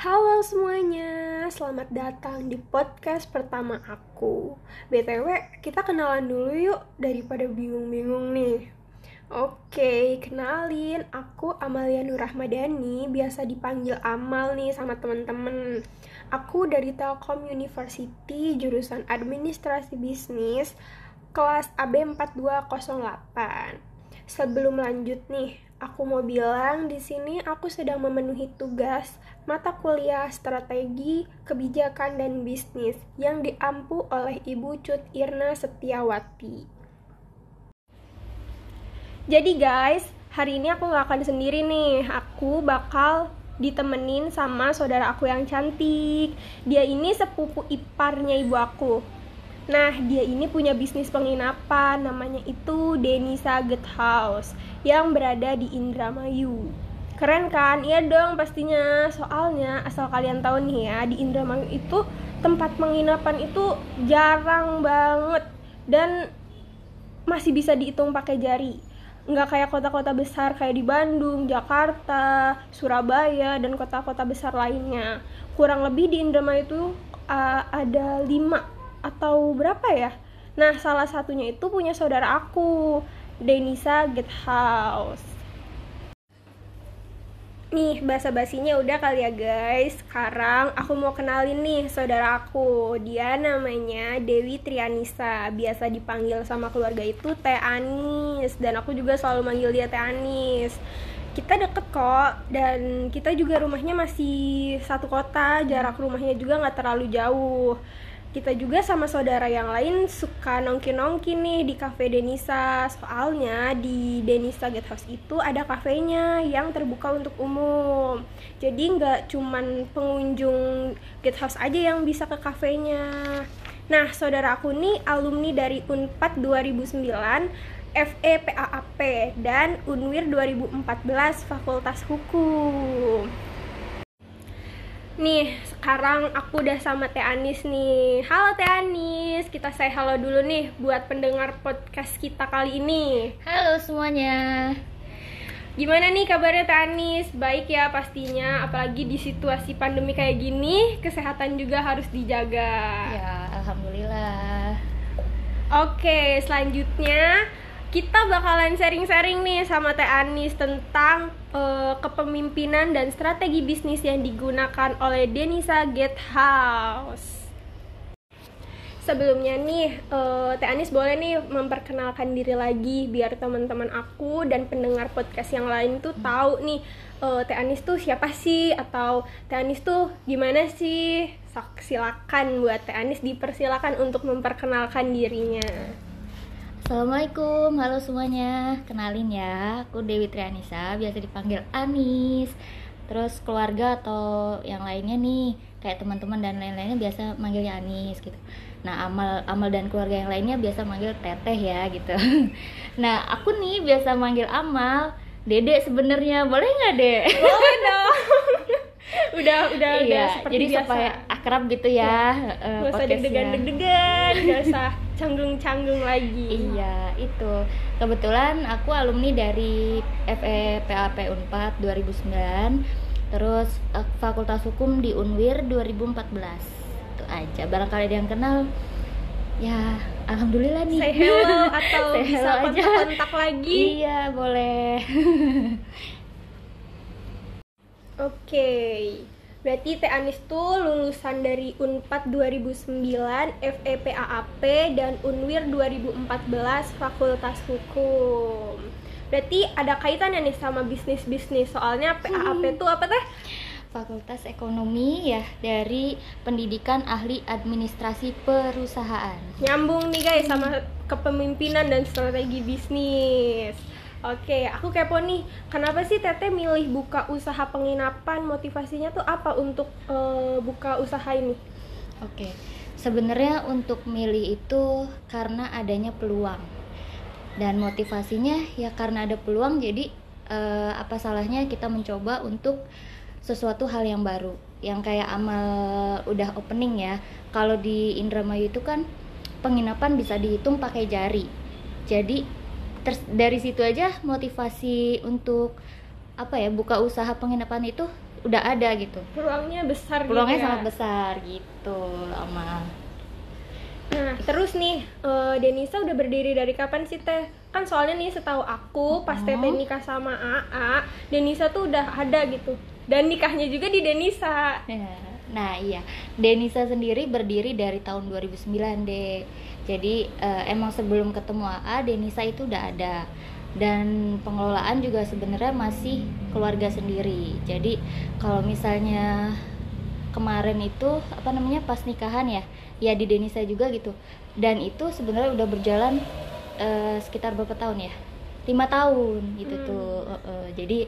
Halo semuanya, selamat datang di podcast pertama aku. BTW, kita kenalan dulu yuk daripada bingung-bingung nih. Oke, kenalin, aku Amalia Nur Rahmadani, biasa dipanggil Amal nih sama temen-temen. Aku dari Telkom University, jurusan Administrasi Bisnis, kelas AB 4208. Sebelum lanjut nih, aku mau bilang di sini aku sedang memenuhi tugas mata kuliah strategi, kebijakan, dan bisnis yang diampu oleh Ibu Cut Irna Setiawati. Jadi guys, hari ini aku nggak akan sendiri nih. Aku bakal ditemenin sama saudara aku yang cantik. Dia ini sepupu iparnya ibu aku. Nah, dia ini punya bisnis penginapan, namanya itu Denisa Get House, yang berada di Indramayu. Keren kan? Iya dong pastinya. Soalnya asal kalian tahu nih ya, di Indramayu itu tempat penginapan itu jarang banget dan masih bisa dihitung pakai jari. Nggak kayak kota-kota besar kayak di Bandung, Jakarta, Surabaya, dan kota-kota besar lainnya. Kurang lebih di Indramayu itu uh, ada lima atau berapa ya? Nah, salah satunya itu punya saudara aku, Denisa Get House. Nih, bahasa basinya udah kali ya guys. Sekarang aku mau kenalin nih saudara aku. Dia namanya Dewi Trianisa. Biasa dipanggil sama keluarga itu Teh Anis. Dan aku juga selalu manggil dia Teh Anis. Kita deket kok, dan kita juga rumahnya masih satu kota. Jarak rumahnya juga nggak terlalu jauh kita juga sama saudara yang lain suka nongki-nongki nih di cafe Denisa. Soalnya di Denisa Get House itu ada kafenya yang terbuka untuk umum. Jadi nggak cuman pengunjung Get House aja yang bisa ke kafenya. Nah saudara aku nih alumni dari Unpad 2009 FE PAAP dan Unwir 2014 Fakultas Hukum Nih, sekarang aku udah sama Teh Anis nih. Halo Teh Anis, kita say halo dulu nih buat pendengar podcast kita kali ini. Halo semuanya. Gimana nih kabarnya Teh Anis? Baik ya pastinya, apalagi di situasi pandemi kayak gini, kesehatan juga harus dijaga. Ya, alhamdulillah. Oke, selanjutnya kita bakalan sharing-sharing nih sama Teh Anis tentang uh, kepemimpinan dan strategi bisnis yang digunakan oleh Denisa Get House. Sebelumnya nih, uh, Teh Anis boleh nih memperkenalkan diri lagi biar teman-teman aku dan pendengar podcast yang lain tuh tahu nih uh, Teh Anis tuh siapa sih atau Teh Anis tuh gimana sih? Silakan buat Teh Anis dipersilakan untuk memperkenalkan dirinya. Assalamualaikum, halo semuanya. Kenalin ya, aku Dewi Trianisa, biasa dipanggil Anis. Terus keluarga atau yang lainnya nih, kayak teman-teman dan lain-lainnya biasa manggilnya Anis gitu. Nah, Amal Amal dan keluarga yang lainnya biasa manggil Teteh ya gitu. Nah, aku nih biasa manggil Amal, Dede sebenarnya. Boleh nggak, Dek? Boleh dong. udah udah iya, udah seperti jadi biasa. supaya akrab gitu ya, ya. Uh, gak usah deg-degan deg-degan gak usah canggung-canggung lagi. Iya itu. Kebetulan aku alumni dari FE PAP Unpad 2009 terus uh, Fakultas Hukum di Unwir 2014 itu aja barangkali ada yang kenal. Ya alhamdulillah nih. Say hello atau say bisa hello aja. kontak-kontak lagi. Iya boleh Oke, okay. berarti Teh Anis tuh lulusan dari Unpad 2009, FEPAAP, dan Unwir 2014 Fakultas Hukum. Berarti ada kaitannya nih sama bisnis-bisnis, soalnya PAAP itu apa teh? Fakultas Ekonomi ya dari Pendidikan Ahli Administrasi Perusahaan. Nyambung nih guys sama kepemimpinan dan strategi bisnis. Oke, aku kepo nih. Kenapa sih Teteh milih buka usaha penginapan? Motivasinya tuh apa untuk uh, buka usaha ini? Oke, sebenarnya untuk milih itu karena adanya peluang dan motivasinya ya karena ada peluang. Jadi uh, apa salahnya kita mencoba untuk sesuatu hal yang baru, yang kayak amal udah opening ya. Kalau di Indramayu itu kan penginapan bisa dihitung pakai jari. Jadi ter dari situ aja motivasi untuk apa ya buka usaha penginapan itu udah ada gitu peluangnya besar peluangnya gitu ya. sangat besar gitu Amal Nah, terus nih, eh, Denisa udah berdiri dari kapan sih Teh? Kan soalnya nih setahu aku pas Teteh Hmm. nikah sama AA, Denisa tuh udah ada gitu. Dan nikahnya juga di Denisa. Ya, Nah iya, Denisa sendiri berdiri dari tahun 2009 deh. Jadi eh, emang sebelum ketemu AA, Denisa itu udah ada. Dan pengelolaan juga sebenarnya masih keluarga sendiri. Jadi kalau misalnya kemarin itu apa namanya pas nikahan ya, ya di Denisa juga gitu. Dan itu sebenarnya udah berjalan eh, sekitar berapa tahun ya? Lima tahun gitu Hmm. tuh. Eh, eh, jadi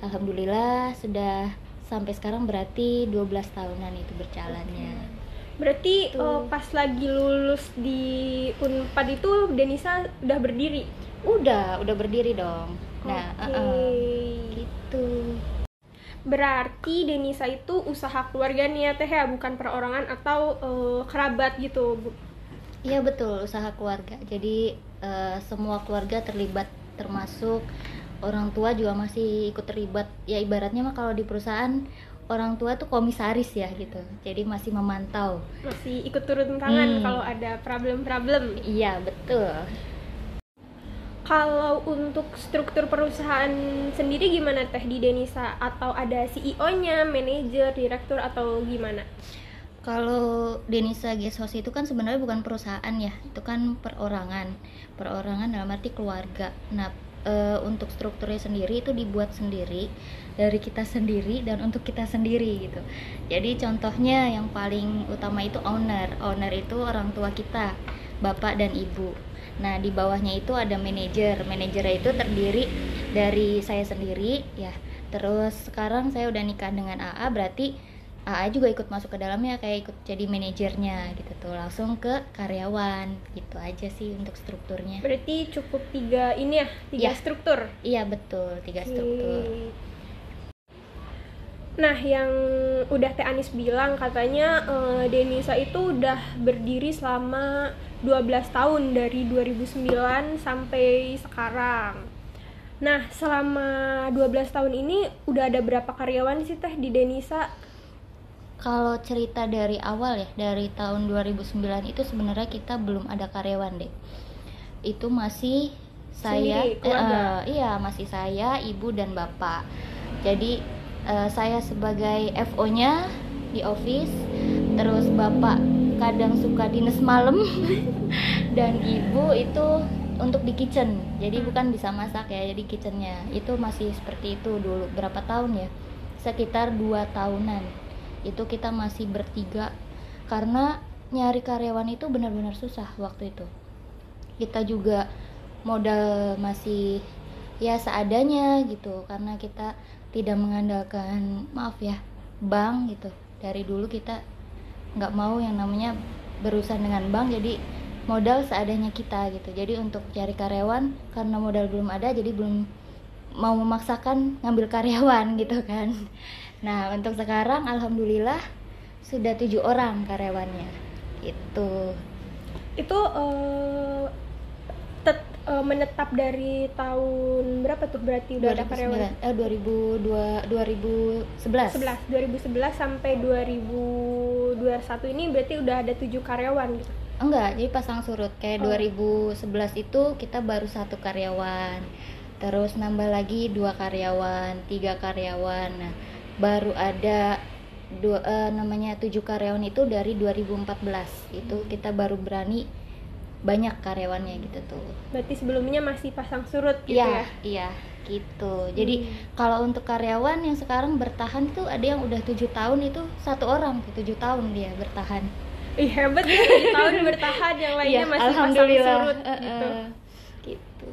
alhamdulillah sudah sampai sekarang berarti 12 tahunan itu berjalannya. Berarti eh, pas lagi lulus di Unpad itu Denisa udah berdiri. Udah, udah berdiri dong. Nah, Oke. eh, eh, gitu. Berarti Denisa itu usaha keluarga nih ya Teh ya, bukan perorangan atau eh, kerabat gitu. Bu. Iya betul, usaha keluarga. Jadi eh, semua keluarga terlibat termasuk orang tua juga masih ikut terlibat. Ya ibaratnya mah kalau di perusahaan orang tua tuh komisaris ya gitu. Jadi masih memantau. Masih ikut turun tangan Hmm. kalau ada problem-problem. Iya, betul. Kalau untuk struktur perusahaan sendiri gimana teh di Denisa? Atau ada CEO-nya, manajer, direktur atau gimana? Kalau Denisa Guest House itu kan sebenarnya bukan perusahaan ya, itu kan perorangan. Perorangan dalam arti keluarga. Nah, e, untuk strukturnya sendiri itu dibuat sendiri dari kita sendiri dan untuk kita sendiri gitu. Jadi contohnya yang paling utama itu owner. Owner itu orang tua kita, bapak dan ibu. Nah, di bawahnya itu ada manajer. Manajernya itu terdiri dari saya sendiri ya. Terus sekarang saya udah nikah dengan AA berarti AA juga ikut masuk ke dalamnya kayak ikut jadi manajernya gitu tuh langsung ke karyawan gitu aja sih untuk strukturnya Berarti cukup tiga ini ya, tiga Ya. struktur. iya betul tiga struktur Oke. Nah, yang udah Teh Anis bilang katanya eh, Denisa itu udah berdiri selama 12 tahun dari 2009 sampai sekarang. Nah, selama 12 tahun ini udah ada berapa karyawan sih Teh di Denisa? Kalau cerita dari awal ya dari tahun 2009 itu sebenarnya kita belum ada karyawan deh. Itu masih saya Sendiri, keluarga? eh, iya masih saya ibu dan bapak. Jadi eh, saya sebagai FO nya di office terus bapak kadang suka dinas malam dan ibu itu untuk di kitchen. Jadi bukan bisa masak ya jadi kitchennya. Itu masih seperti itu dulu berapa tahun ya? Sekitar dua tahunan itu kita masih bertiga. Karena nyari karyawan itu benar-benar susah waktu itu. Kita juga modal masih ya seadanya gitu. Karena kita tidak mengandalkan maaf ya bank gitu. Dari dulu kita nggak mau yang namanya berurusan dengan bank. Jadi modal seadanya kita gitu. Jadi untuk cari karyawan karena modal belum ada jadi belum mau memaksakan ngambil karyawan gitu kan nah untuk sekarang alhamdulillah sudah tujuh orang karyawannya. Gitu. Itu eh, tet- eh, menetap dari tahun berapa tuh? Berarti udah ada karyawan? 2009 eh 2002 2011 11 2011 sampai 2021 ini berarti udah ada tujuh karyawan gitu. Enggak, jadi pasang surut. Kayak Oh. 2011 itu kita baru satu karyawan, terus nambah lagi dua karyawan, tiga karyawan, nah baru ada dua eh, namanya tujuh karyawan itu dari 2014 itu kita baru berani banyak karyawannya gitu tuh. Berarti sebelumnya masih pasang surut gitu ya. Iya, iya gitu. Jadi Hmm. kalau untuk karyawan yang sekarang bertahan tuh ada yang udah tujuh tahun itu satu orang tujuh tahun dia bertahan. Ih hebat ya, tujuh tahun bertahan yang lainnya Iya, masih pasang surut Eh, gitu. eh, gitu.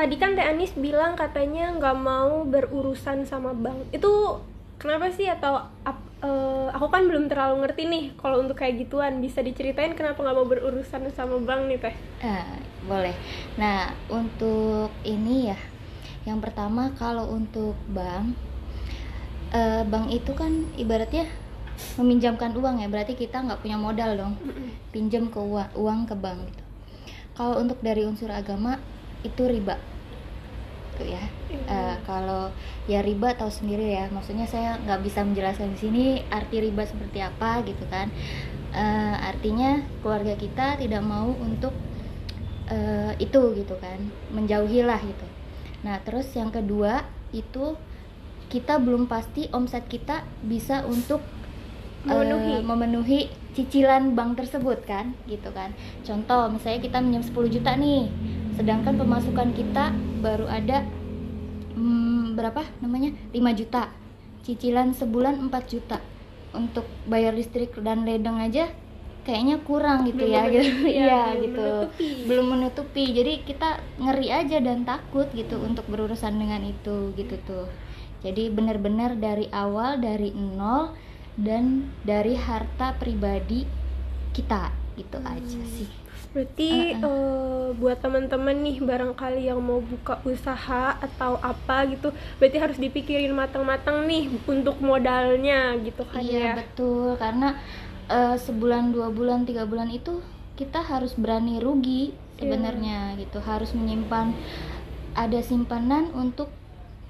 Tadi kan Teh Anis bilang katanya nggak mau berurusan sama bank. Itu kenapa sih atau ap- eh, aku kan belum terlalu ngerti nih kalau untuk kayak gituan. Bisa diceritain kenapa nggak mau berurusan sama bank nih Teh? Ah, boleh. Nah, untuk ini ya, yang pertama kalau untuk bank, eh, bank itu kan ibaratnya meminjamkan uang ya, berarti kita nggak punya modal dong, pinjam ke uang, uang ke bank gitu. Kalau untuk dari unsur agama itu riba, gitu ya. Hmm. Eh, kalau ya riba tahu sendiri ya. Maksudnya saya nggak bisa menjelaskan di sini arti riba seperti apa gitu kan. Eh, artinya keluarga kita tidak mau untuk eh, itu gitu kan. Menjauhilah gitu. Nah terus yang kedua itu kita belum pasti omset kita bisa untuk Memenuhi. memenuhi cicilan bank tersebut kan gitu kan. Contoh misalnya kita minjem 10 juta nih sedangkan pemasukan kita baru ada hmm, berapa namanya? 5 juta. Cicilan sebulan 4 juta. Untuk bayar listrik dan ledeng aja kayaknya kurang gitu Belum ya gitu. Ya, iya belum gitu. menutupi. belum menutupi. Jadi kita ngeri aja dan takut gitu untuk berurusan dengan itu gitu tuh. Jadi benar-benar dari awal dari nol dan dari harta pribadi kita gitu aja sih. Berarti eh, buat teman-teman nih barangkali yang mau buka usaha atau apa gitu, berarti harus dipikirin matang-matang nih untuk modalnya gitu kan iya ya. betul. Karena eh, sebulan dua bulan tiga bulan itu kita harus berani rugi sebenarnya gitu. Harus menyimpan ada simpanan untuk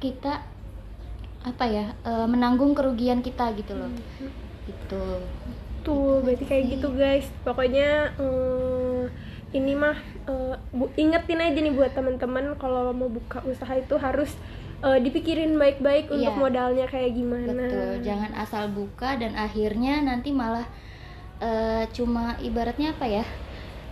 kita apa ya eh, menanggung kerugian kita gitu loh gitu Tuh, berarti kayak gitu guys. Pokoknya eh, ini mah bu- ingetin aja nih buat teman-teman kalau mau buka usaha itu harus eh, dipikirin baik-baik untuk Iya. modalnya kayak gimana. betul jangan asal buka dan akhirnya nanti malah eh, cuma ibaratnya apa ya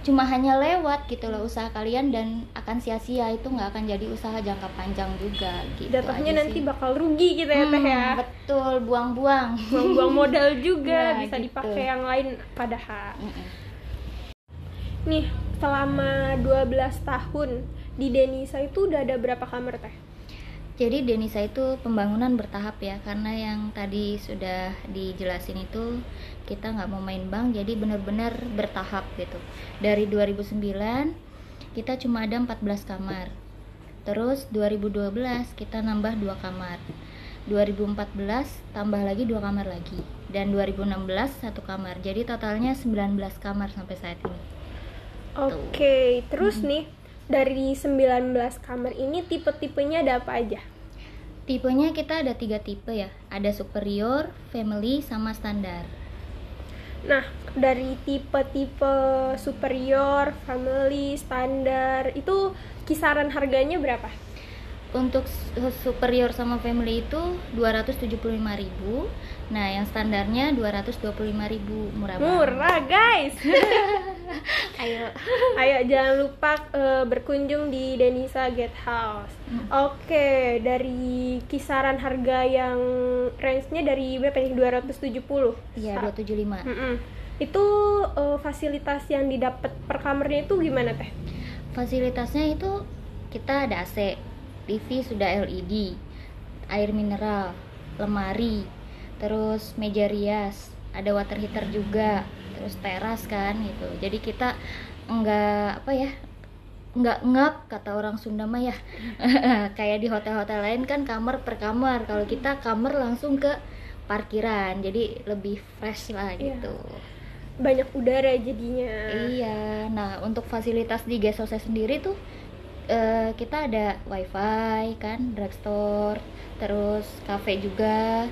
cuma hanya lewat gitu loh usaha kalian dan akan sia-sia itu nggak akan jadi usaha jangka panjang juga gitu Jatuhnya aja nanti sih. bakal rugi gitu ya teh ya. Hmm, betul buang-buang Buang-buang modal juga Ya, bisa gitu. dipakai yang lain padahal. Mm-mm. Nih, selama 12 tahun di Denisa itu udah ada berapa kamar teh? Jadi Denisa itu pembangunan bertahap ya karena yang tadi sudah dijelasin itu kita nggak mau main bank jadi benar-benar bertahap gitu. Dari 2009 kita cuma ada 14 kamar. Terus 2012 kita nambah dua kamar. 2014 tambah lagi dua kamar lagi dan 2016 satu kamar. Jadi totalnya 19 kamar sampai saat ini. Oke, terus nih dari 19 kamar ini tipe-tipenya ada apa aja? Tipenya kita ada tiga tipe ya. Ada superior, family, sama standar. Nah, dari tipe-tipe superior, family, standar itu kisaran harganya berapa? Untuk su- superior sama family itu 275.000. Nah, yang standarnya 225.000 murah banget. Murah, guys. Ayo. Ayo jangan lupa eh, berkunjung di Denisa Get House. Oke, dari kisaran harga yang range-nya dari berapa nih? 270. Iya, Sa- 275. Mm-mm. Itu eh, fasilitas yang didapat per kamarnya itu gimana teh? Fasilitasnya itu kita ada AC, TV sudah LED, air mineral, lemari, terus meja rias, ada water heater juga, terus teras kan gitu. Jadi kita enggak apa ya? enggak ngap kata orang Sunda mah ya. Kayak di hotel-hotel lain kan kamar per kamar. Kalau kita kamar langsung ke parkiran. Jadi lebih fresh lah Iya. gitu. Banyak udara jadinya. Iya, nah untuk fasilitas di guest house sendiri tuh eh, kita ada wifi kan, drugstore, terus cafe juga,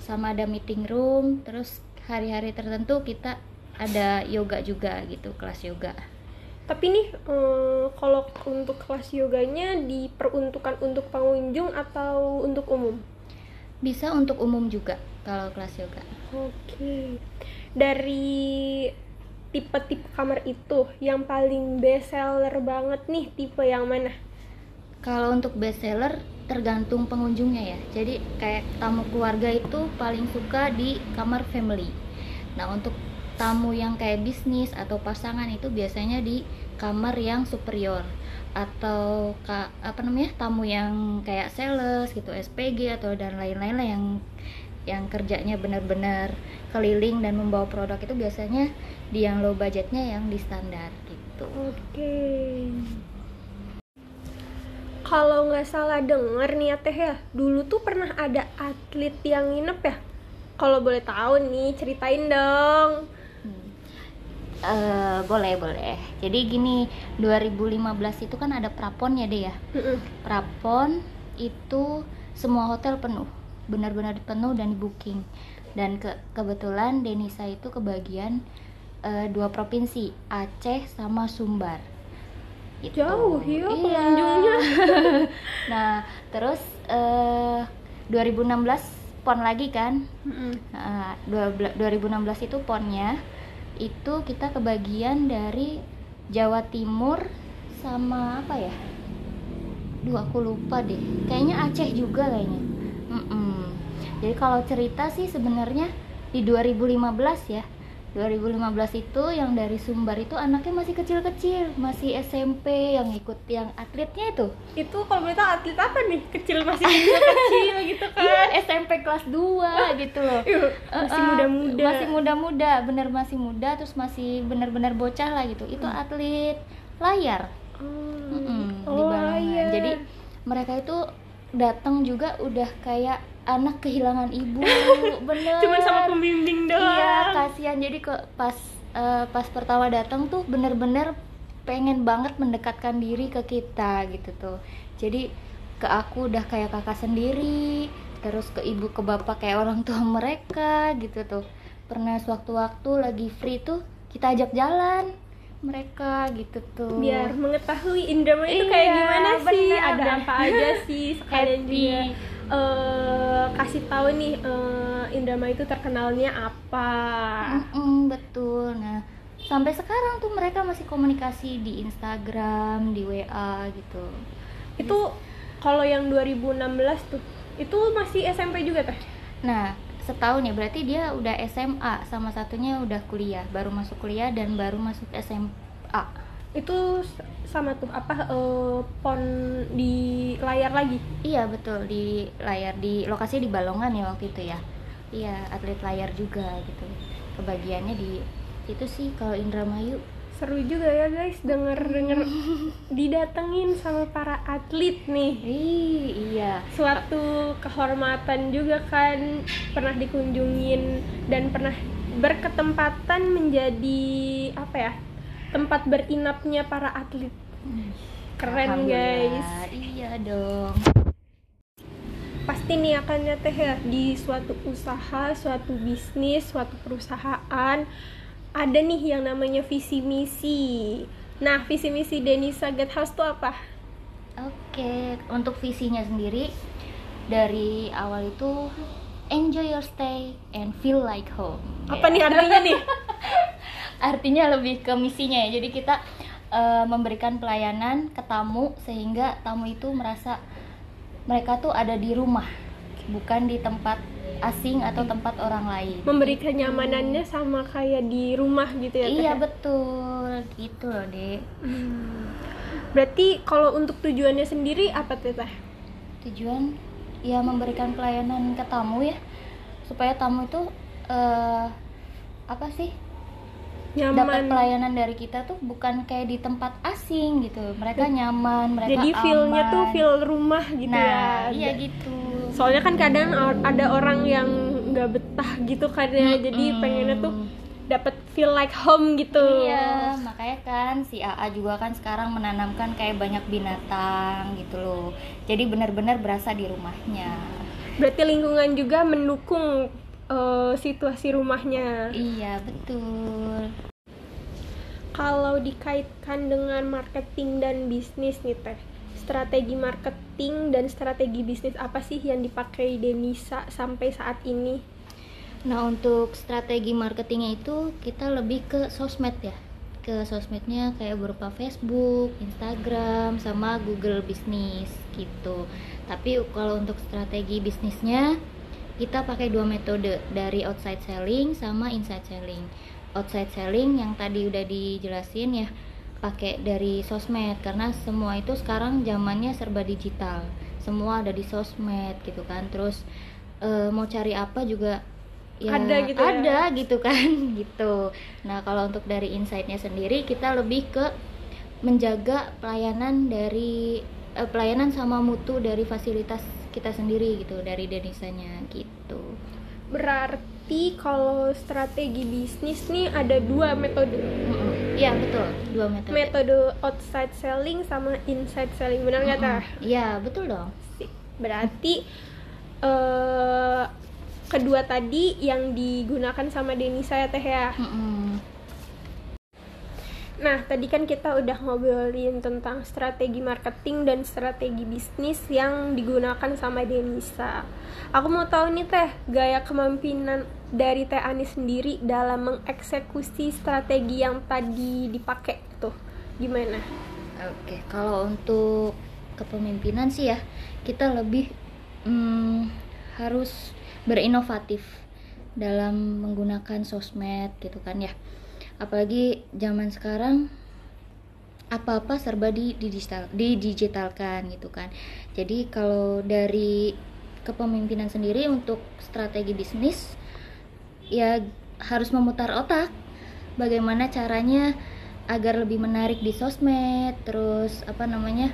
sama ada meeting room, terus hari-hari tertentu kita ada yoga juga gitu, kelas yoga. Tapi nih eh, kalau untuk kelas yoganya diperuntukkan untuk pengunjung atau untuk umum? Bisa untuk umum juga kalau kelas yoga. Oke. Dari tipe-tipe kamar itu yang paling best seller banget nih tipe yang mana? Kalau untuk best seller tergantung pengunjungnya ya. Jadi kayak tamu keluarga itu paling suka di kamar family. Nah, untuk tamu yang kayak bisnis atau pasangan itu biasanya di kamar yang superior atau ka, apa namanya? tamu yang kayak sales gitu, SPG atau dan lain-lain lah yang yang kerjanya benar-benar keliling dan membawa produk itu biasanya di yang low budgetnya yang di standar gitu. Oke. Kalau nggak salah denger nih ya teh ya, dulu tuh pernah ada atlet yang nginep ya. Kalau boleh tahu nih, ceritain dong. Hmm. Eh, boleh boleh jadi gini 2015 itu kan ada prapon ya deh ya prapon itu semua hotel penuh benar-benar penuh dan di booking dan ke kebetulan Denisa itu kebagian eh, dua provinsi Aceh sama Sumbar Gitu. Jauh ya Iya. pengunjungnya. nah terus eh 2016 pon lagi kan Mm-mm. Nah, 12 2016 itu ponnya itu kita kebagian dari Jawa Timur sama apa ya? Duh aku lupa deh. Kayaknya Aceh juga kayaknya. Mm-mm. Jadi kalau cerita sih sebenarnya di 2015 ya. 2015 itu yang dari Sumbar itu anaknya masih kecil-kecil, masih SMP yang ikut yang atletnya itu. Itu kalau boleh tahu atlet apa nih? Kecil masih kecil gitu kan. Iya, SMP kelas 2 gitu loh. Masih Uh-uh, muda-muda. masih muda-muda bener masih muda terus masih bener-bener bocah lah gitu itu atlet layar Hmm. Di Oh, iya. jadi mereka itu datang juga udah kayak anak kehilangan ibu. Bener. Cuman sama pembimbing doang. iya kasihan. Jadi kok pas eh, pas pertama datang tuh bener-bener pengen banget mendekatkan diri ke kita gitu tuh. Jadi ke aku udah kayak kakak sendiri terus ke ibu ke bapak kayak orang tua mereka gitu tuh. Pernah sewaktu-waktu lagi free tuh kita ajak jalan mereka gitu tuh. Biar mengetahui Indrama itu Iya, kayak gimana sih, bener. ada apa aja sih? Sekalian juga eh, kasih tahu nih eh, Indrama itu terkenalnya apa. Mm-mm, betul. Nah, sampai sekarang tuh mereka masih komunikasi di Instagram, di WA gitu. Itu kalau yang 2016 tuh itu masih SMP juga teh. Nah, setahun ya berarti dia udah SMA, sama satunya udah kuliah, baru masuk kuliah dan baru masuk SMA. Itu sama tuh apa eh, pon di layar lagi. Iya betul di layar di lokasi di Balongan ya waktu itu ya. Iya atlet layar juga gitu. Kebagiannya di itu sih kalau Indramayu Seru juga ya guys denger-denger didatengin sama para atlet nih. Ih, iya. suatu kehormatan juga kan pernah dikunjungin dan pernah berketempatan menjadi apa ya tempat berinapnya para atlet. Keren guys. Iya dong. pasti nih akan ya teh ya. Di suatu usaha suatu bisnis suatu perusahaan ada nih yang namanya visi misi. Nah visi misi Denisa Get House tuh apa? Oke, untuk visinya sendiri dari awal itu enjoy your stay and feel like home. apa nih artinya nih Artinya lebih ke misinya ya. Jadi kita eh, memberikan pelayanan ke tamu sehingga tamu itu merasa mereka tuh ada di rumah, bukan di tempat asing atau tempat orang lain. memberi kenyamanannya sama kayak di rumah gitu ya Iya ya? betul, gitu loh dek. Hmm. Berarti kalau untuk tujuannya sendiri apa tuh teh? tujuan ya memberikan pelayanan ke tamu ya supaya tamu itu eh, apa sih dapat pelayanan dari kita tuh bukan kayak di tempat asing gitu. Mereka nyaman mereka Jadi feel-nya tuh feel rumah gitu nah ya. iya gitu. Soalnya kan kadang ada orang yang nggak betah gitu kan ya. Jadi pengennya tuh dapat feel like home gitu. iya makanya kan si AA juga kan sekarang menanamkan kayak banyak binatang gitu loh. Jadi benar-benar berasa di rumahnya. Berarti lingkungan juga mendukung eh, situasi rumahnya. iya betul Kalau dikaitkan dengan marketing dan bisnis nih teh, strategi marketing dan strategi bisnis apa sih yang dipakai Denisa sampai saat ini? Nah untuk strategi marketingnya itu kita lebih ke sosmed ya ke sosmednya kayak berupa Facebook, Instagram, sama Google Business gitu. Tapi kalau untuk strategi bisnisnya kita pakai dua metode dari outside selling sama inside selling. Outside selling yang tadi udah dijelasin ya pakai dari sosmed karena semua itu sekarang zamannya serba digital. Semua ada di sosmed gitu kan. Terus eh, mau cari apa juga ya Ada gitu ya. ada gitu kan gitu nah kalau untuk dari insight-nya sendiri kita lebih ke menjaga pelayanan dari eh, pelayanan sama mutu dari fasilitas kita sendiri gitu dari Denisanya gitu Berarti kalau strategi bisnis nih ada dua metode. Iya betul, dua metode. Metode outside selling sama inside selling, benar nggak Mm-mm. tah? Iya betul dong. Berarti eh kedua tadi yang digunakan sama Denisa ya teh ya. Mm-mm. Nah, tadi kan kita udah ngobrolin tentang strategi marketing dan strategi bisnis yang digunakan sama Denisa. Aku mau tahu nih Teh, gaya kepemimpinan dari Teh Anis sendiri dalam mengeksekusi strategi yang tadi dipakai tuh. Gimana? Oke, kalau untuk kepemimpinan sih ya kita lebih mm, harus berinovatif dalam menggunakan sosmed gitu kan ya. Apalagi zaman sekarang apa-apa serba di digital didigitalkan gitu kan. Jadi kalau dari kepemimpinan sendiri untuk strategi bisnis ya harus memutar otak bagaimana caranya agar lebih menarik di sosmed terus apa namanya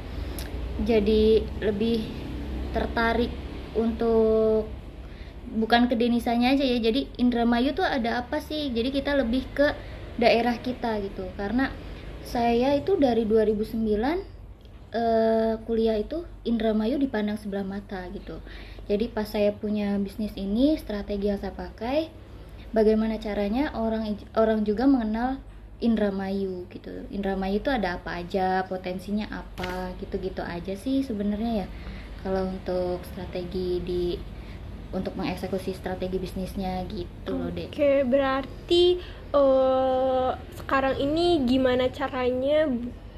jadi lebih tertarik untuk bukan ke Denisanya aja ya jadi Indramayu tuh ada apa sih jadi kita lebih ke daerah kita gitu karena saya itu dari 2009 eh, kuliah itu Indramayu dipandang sebelah mata gitu jadi pas saya punya bisnis ini strategi yang saya pakai bagaimana caranya orang orang juga mengenal Indramayu gitu. Indramayu itu ada apa aja, potensinya apa, gitu-gitu aja sih sebenarnya ya. Kalau untuk strategi di untuk mengeksekusi strategi bisnisnya gitu loh, Dek. Oke, berarti eh, sekarang ini gimana caranya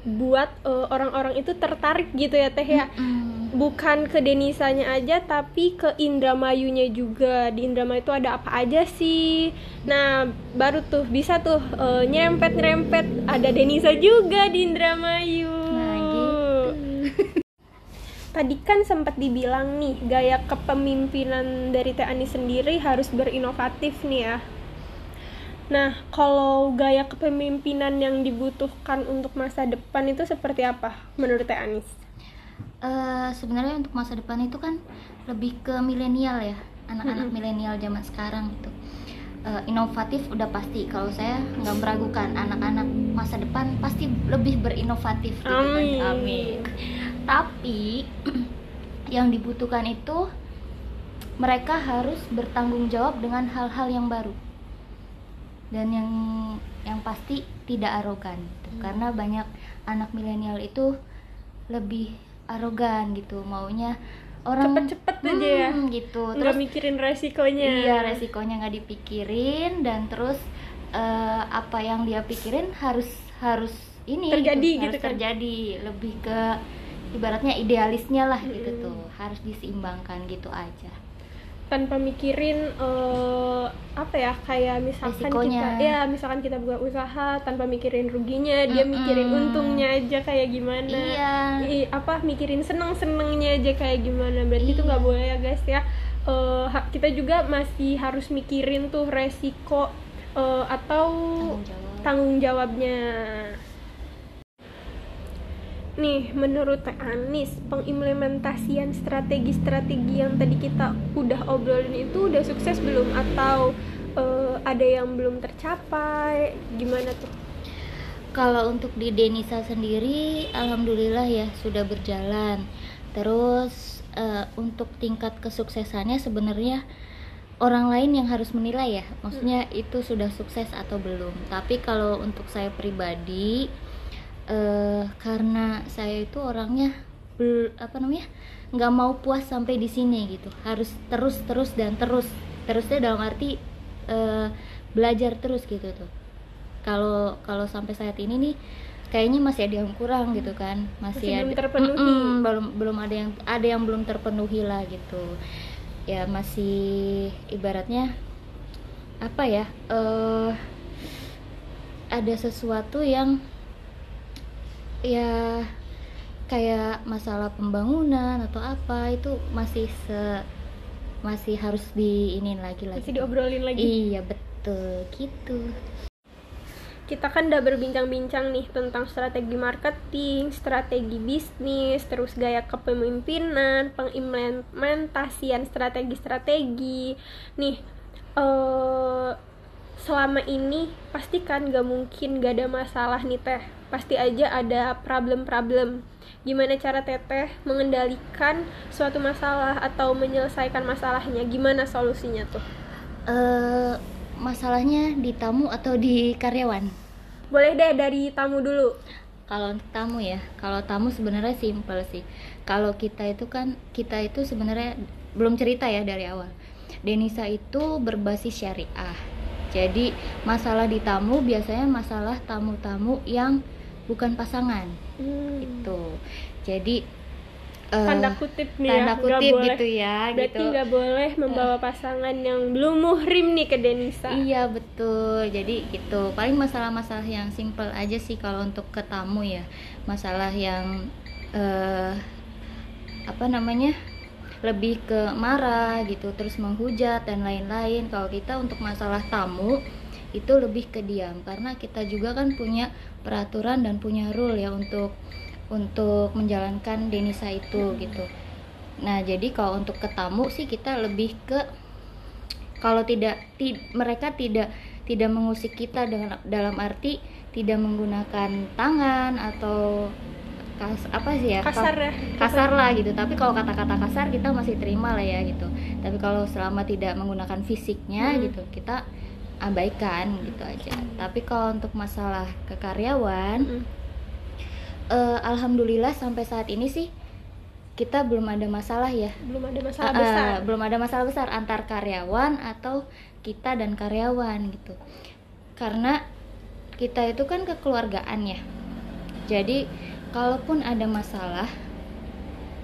buat eh, orang-orang itu tertarik gitu ya Teh ya? Mm. bukan ke Denisanya aja tapi ke Indramayunya juga di Indramayu itu ada apa aja sih nah baru tuh bisa tuh eh, nyerempet nyerempet ada Denisa juga di Indramayu Nah, gitu. tadi kan sempat dibilang nih gaya kepemimpinan dari Teh Ani sendiri harus berinovatif nih ya Nah, kalau gaya kepemimpinan yang dibutuhkan untuk masa depan itu seperti apa menurut Teh Anis? Eh, sebenarnya untuk masa depan itu kan lebih ke milenial ya anak-anak milenial zaman sekarang gitu Eh, inovatif udah pasti kalau saya nggak meragukan anak-anak masa depan pasti lebih berinovatif gitu kan. Amin. amin tapi yang dibutuhkan itu mereka harus bertanggung jawab dengan hal-hal yang baru dan yang yang pasti tidak arogan gitu. karena banyak anak milenial itu lebih arogan gitu maunya orang Cepet-cepet aja ya? Hmm, gitu Nggak terus mikirin resikonya. iya resikonya nggak dipikirin dan terus eh, apa yang dia pikirin harus harus ini Terjadi gitu, gitu harus kan? terjadi lebih ke ibaratnya idealisnya lah gitu Mm-mm. tuh harus diseimbangkan gitu aja tanpa mikirin eh, apa ya kayak misalkan Resikonya. kita ya misalkan kita buka usaha tanpa mikirin ruginya dia mikirin untungnya aja kayak gimana Iya. I- apa mikirin seneng senengnya aja kayak gimana berarti itu Iya. nggak boleh ya guys ya Eh, ha- kita juga masih harus mikirin tuh resiko eh, atau tanggung jawab tanggung jawabnya Nih, menurut Teh Anis, pengimplementasian strategi-strategi yang tadi kita udah obrolin itu udah sukses belum? Atau eh, ada yang belum tercapai? Gimana tuh? Kalau untuk di Denisa sendiri, alhamdulillah ya sudah berjalan. Terus eh, untuk tingkat kesuksesannya sebenarnya orang lain yang harus menilai ya. Maksudnya itu sudah sukses atau belum. Tapi kalau untuk saya pribadi, eh, karena saya itu orangnya bel- apa namanya nggak mau puas sampai di sini gitu. Harus terus terus dan terus. Terusnya dalam arti eh, belajar terus gitu tuh kalau kalau sampai saat ini nih kayaknya masih ada yang kurang gitu kan masih, Masih belum ada terpenuhi. Mm-mm, belum belum ada yang ada yang belum terpenuhi lah gitu ya masih ibaratnya apa ya eh ada sesuatu yang ya kayak masalah pembangunan atau apa itu masih se masih harus di ini lagi lagi Masih diobrolin lagi. iya betul gitu Kita kan udah berbincang-bincang nih tentang strategi marketing, strategi bisnis, terus gaya kepemimpinan, pengimplementasian strategi-strategi. Nih, eh selama ini pasti kan gak mungkin gak ada masalah nih teh pasti aja ada problem-problem. Gimana cara teteh mengendalikan suatu masalah atau menyelesaikan masalahnya? Gimana solusinya tuh? Eh masalahnya di tamu atau di karyawan? Boleh deh dari tamu dulu. Kalau tamu ya. Kalau tamu sebenarnya simpel sih. Kalau kita itu kan kita itu sebenarnya belum cerita ya dari awal. Denisa itu berbasis syariah. Jadi masalah di tamu biasanya masalah tamu-tamu yang bukan pasangan Hmm. itu jadi eh, tanda kutip nih tanda ya kutip boleh. gitu ya berarti gitu nggak boleh membawa pasangan yang belum muhrim nih ke Denisa Iya betul. Jadi gitu. Paling masalah-masalah yang simple aja sih kalau untuk ke tamu ya. Masalah yang eh apa namanya? lebih ke marah gitu, terus menghujat dan lain-lain. Kalau kita untuk masalah tamu itu lebih ke diam karena kita juga kan punya peraturan dan punya rule ya untuk untuk menjalankan Denisa itu gitu. Nah, jadi kalau untuk ke tamu sih kita lebih ke kalau tidak ti- mereka tidak tidak mengusik kita dengan dalam arti tidak menggunakan tangan atau kas, apa sih ya? Kasar Ka- ya. kasar lah gitu. Tapi kalau kata-kata kasar kita masih terima lah ya gitu. Tapi kalau selama tidak menggunakan fisiknya Hmm. gitu kita abaikan gitu aja. Tapi kalau untuk masalah ke karyawan Mm. eh, alhamdulillah sampai saat ini sih kita belum ada masalah ya. Belum ada masalah eh, besar. belum ada masalah besar antar karyawan atau kita dan karyawan gitu. Karena kita itu kan kekeluargaan ya. Jadi kalaupun ada masalah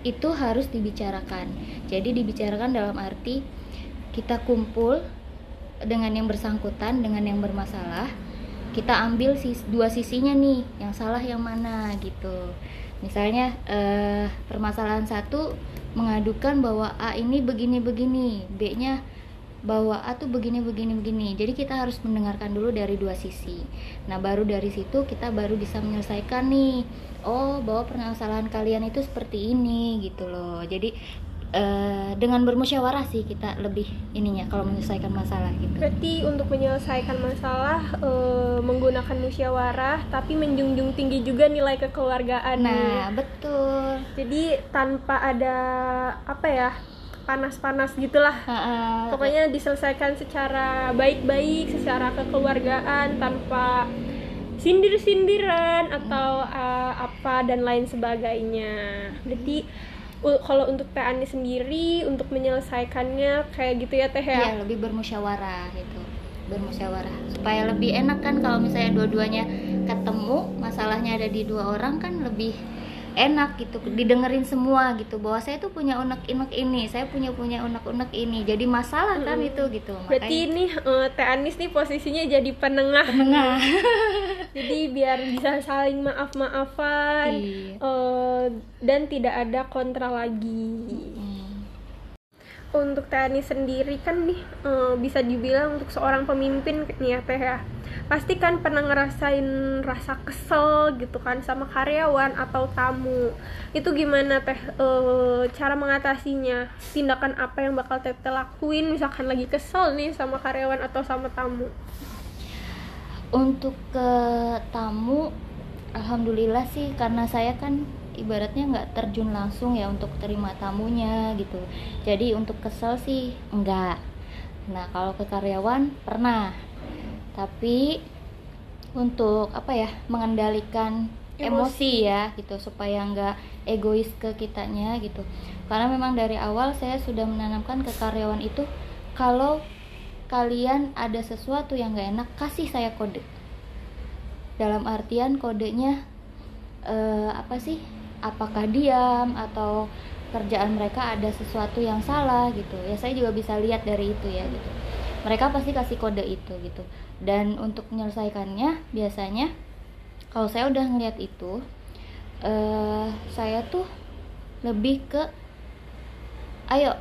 itu harus dibicarakan. Jadi dibicarakan dalam arti kita kumpul dengan yang bersangkutan dengan yang bermasalah kita ambil sis, dua sisinya nih yang salah yang mana gitu. Misalnya eh, permasalahan satu mengadukan bahwa A ini begini begini B nya bahwa A tuh begini begini begini. Jadi kita harus mendengarkan dulu dari dua sisi. Nah baru dari situ kita baru bisa menyelesaikan nih oh bahwa permasalahan kalian itu seperti ini gitu loh. Jadi eh, dengan bermusyawarah sih kita lebih ininya kalau menyelesaikan masalah gitu berarti untuk menyelesaikan masalah eh, menggunakan musyawarah tapi menjunjung tinggi juga nilai kekeluargaan nih. nah betul jadi tanpa ada apa ya panas-panas gitulah Ha-ha. pokoknya diselesaikan secara baik-baik secara kekeluargaan tanpa sindir-sindiran atau uh, apa dan lain sebagainya berarti kalau untuk Teh Ani sendiri untuk menyelesaikannya kayak gitu ya Teh Iya, ya lebih bermusyawarah gitu. Bermusyawarah. Supaya lebih enak kan kalau misalnya dua-duanya ketemu, masalahnya ada di dua orang kan lebih enak gitu. Didengerin semua gitu. Bahwa saya tuh punya unek-unek ini saya punya punya unek-unek ini. Jadi masalah kan Mm-mm. itu gitu. Berarti ini uh, Teh Anis nih posisinya jadi penengah. Tengah jadi biar bisa saling maaf-maafan Iya. uh, dan tidak ada kontra lagi. Hmm. untuk Teh Ani sendiri kan nih eh, bisa dibilang untuk seorang pemimpin nih ya Teh ya. Pasti kan pernah ngerasain rasa kesel gitu kan sama karyawan atau tamu. Itu gimana Teh? Eh, cara mengatasinya? Tindakan apa yang bakal Teteh lakuin? Misalkan lagi kesel nih sama karyawan atau sama tamu untuk ke tamu alhamdulillah sih karena saya kan ibaratnya nggak terjun langsung ya untuk terima tamunya gitu. Jadi untuk kesel sih enggak nah kalau ke karyawan pernah. Tapi untuk apa ya mengendalikan emosi, Emosi. ya gitu supaya nggak egois ke kitanya gitu. Karena memang dari awal saya sudah menanamkan ke karyawan itu kalau kalian ada sesuatu yang nggak enak kasih saya kode. Dalam artian kodenya eh, apa sih? Apakah diam atau kerjaan mereka ada sesuatu yang salah gitu. Ya saya juga bisa lihat dari itu ya gitu. Mereka pasti kasih kode itu gitu. Dan untuk menyelesaikannya biasanya kalau saya udah ngeliat itu eh saya tuh lebih ke ayo